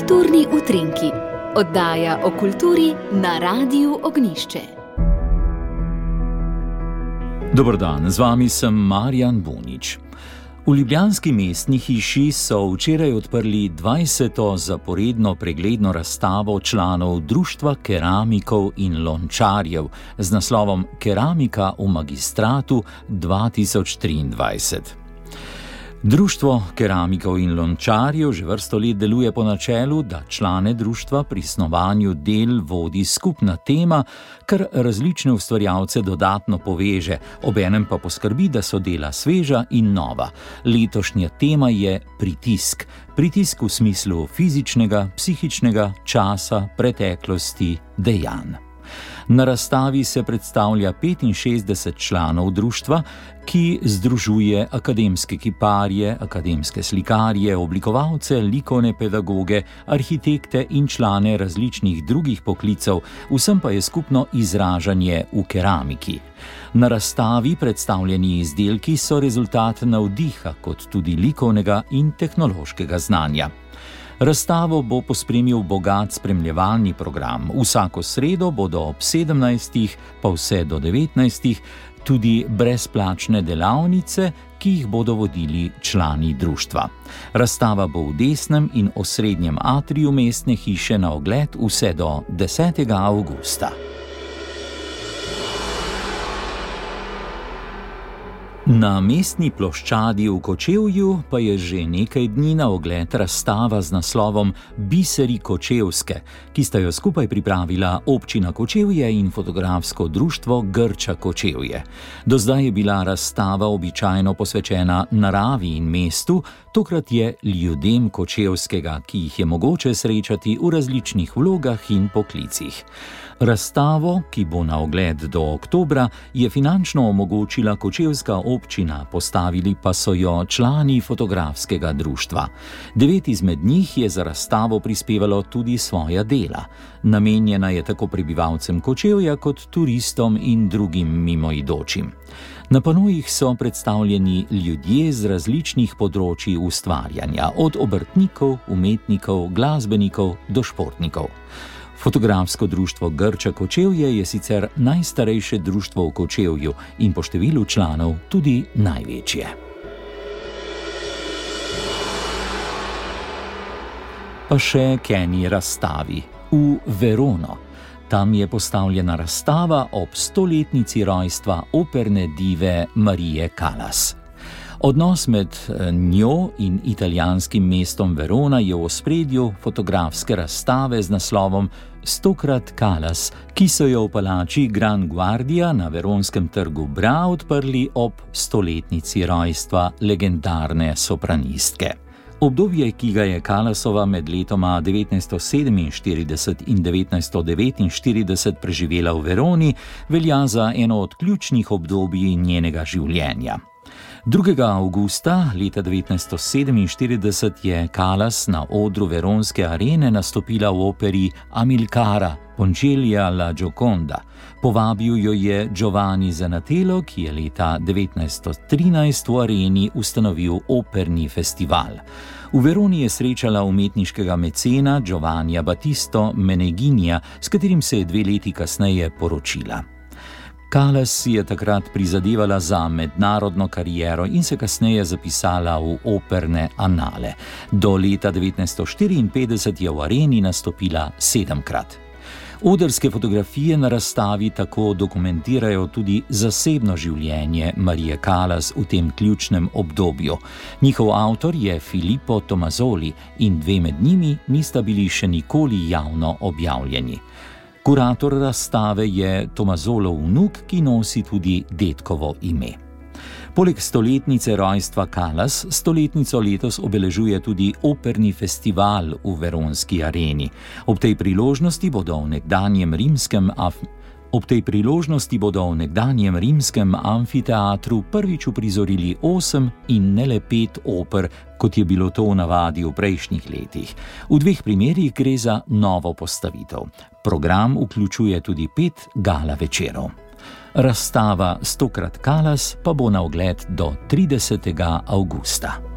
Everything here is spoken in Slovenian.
Kulturni utrinki, oddaja o kulturi na Radiu Ognišče. Dobrodan, z vami sem Marjan Bunič. V Ljubljanski mestni hiši so včeraj odprli 20. zaporedno pregledno razstavo članov Društva keramikov in lončarjev z naslovom Keramika v magistratu 2023. Društvo keramikov in lončarjev že vrsto let deluje po načelu, da člane društva pri snovanju del vodi skupna tema, kar različne ustvarjalce dodatno poveže, obenem pa poskrbi, da so dela sveža in nova. Letošnja tema je pritisk. Pritisk v smislu fizičnega, psihičnega, časa, preteklosti, dejanj. Na razstavi se predstavlja 65 članov društva, ki združuje akademske kiparje, akademske slikarje, oblikovalce, likovne pedagoge, arhitekte in člane različnih drugih poklicev, vsem pa je skupno izražanje v keramiki. Na razstavi predstavljeni izdelki so rezultat navdiha, kot tudi likovnega in tehnološkega znanja. Razstavo bo pospremil bogat spremljevalni program. Vsako sredo bodo ob 17. pa vse do 19. tudi brezplačne delavnice, ki jih bodo vodili člani društva. Razstava bo v desnem in osrednjem atriju mestne hiše na ogled vse do 10. avgusta. Na mestni ploščadi v Kočevju pa je že nekaj dni na ogled razstava z naslovom Biseri Kočevske, ki sta jo skupaj pripravila občina Kočevje in fotografsko društvo Grča Kočevje. Do zdaj je bila razstava običajno posvečena naravi in mestu, tokrat je ljudem Kočevskega, ki jih je mogoče srečati v različnih vlogah in poklicih. Razstavo, ki bo na ogled do oktobra, je finančno omogočila Kočevska občina, postavili pa so jo člani fotografskega društva. Devet izmed njih je za razstavo prispevalo tudi svoja dela. Namenjena je tako prebivalcem Kočevja kot turistom in drugim mimoidočim. Na panojih so predstavljeni ljudje z različnih področji ustvarjanja, od obrtnikov, umetnikov, glasbenikov do športnikov. Fotografsko društvo Grča Kočevje je sicer najstarejše društvo v Kočevju in po številu članov tudi največje. Pa še Kenny razstavi v Verono. Tam je postavljena razstava ob stoletnici rojstva operne dive Marije Kalas. Odnos med eh, njo in italijanskim mestom Verona je v ospredju fotografske razstave z naslovom Stokrat Kalas, ki so jo v palači Gran Guardia na veronskem trgu Bra odprli ob stoletnici rojstva legendarne sopranistke. Obdobje, ki ga je Kalasova med letoma 1947 in 1949 preživela v Veroni, velja za eno od ključnih obdobij njenega življenja. 2. avgusta leta 1947 je Kalas na odru Veronske arene nastopila v operi Amilcara Pončelija La Gioconda. Povabil jo je Giovanni Zanatello, ki je leta 1913 v areni ustanovil operni festival. V Veroni je srečala umetniškega mecena Giovannija Battisto Meneginja, s katerim se je dve leti kasneje poročila. Kalas si je takrat prizadevala za mednarodno kariero in se kasneje zapisala v operne anale. Do leta 1954 je v areni nastopila sedemkrat. Odrske fotografije na razstavi tako dokumentirajo tudi zasebno življenje Marije Kalas v tem ključnem obdobju. Njihov avtor je Filippo Tomazoli in dve med njimi nista bili še nikoli javno objavljeni. Kurator razstave je Tomazolov vnuk, ki nosi tudi detkovo ime. Poleg stoletnice rojstva Kalas, stoletnico letos obeležuje tudi operni festival v Veronski areni. Ob tej priložnosti bodo v nekdanjem rimskem. Ob tej priložnosti bodo v nekdanjem rimskem amfiteatru prvič uprizorili osem in ne le pet oper, kot je bilo to v navadi v prejšnjih letih. V dveh primerjih gre za novo postavitev. Program vključuje tudi pet gala večerov. Razstava Stokrat Kalas pa bo na ogled do 30. avgusta.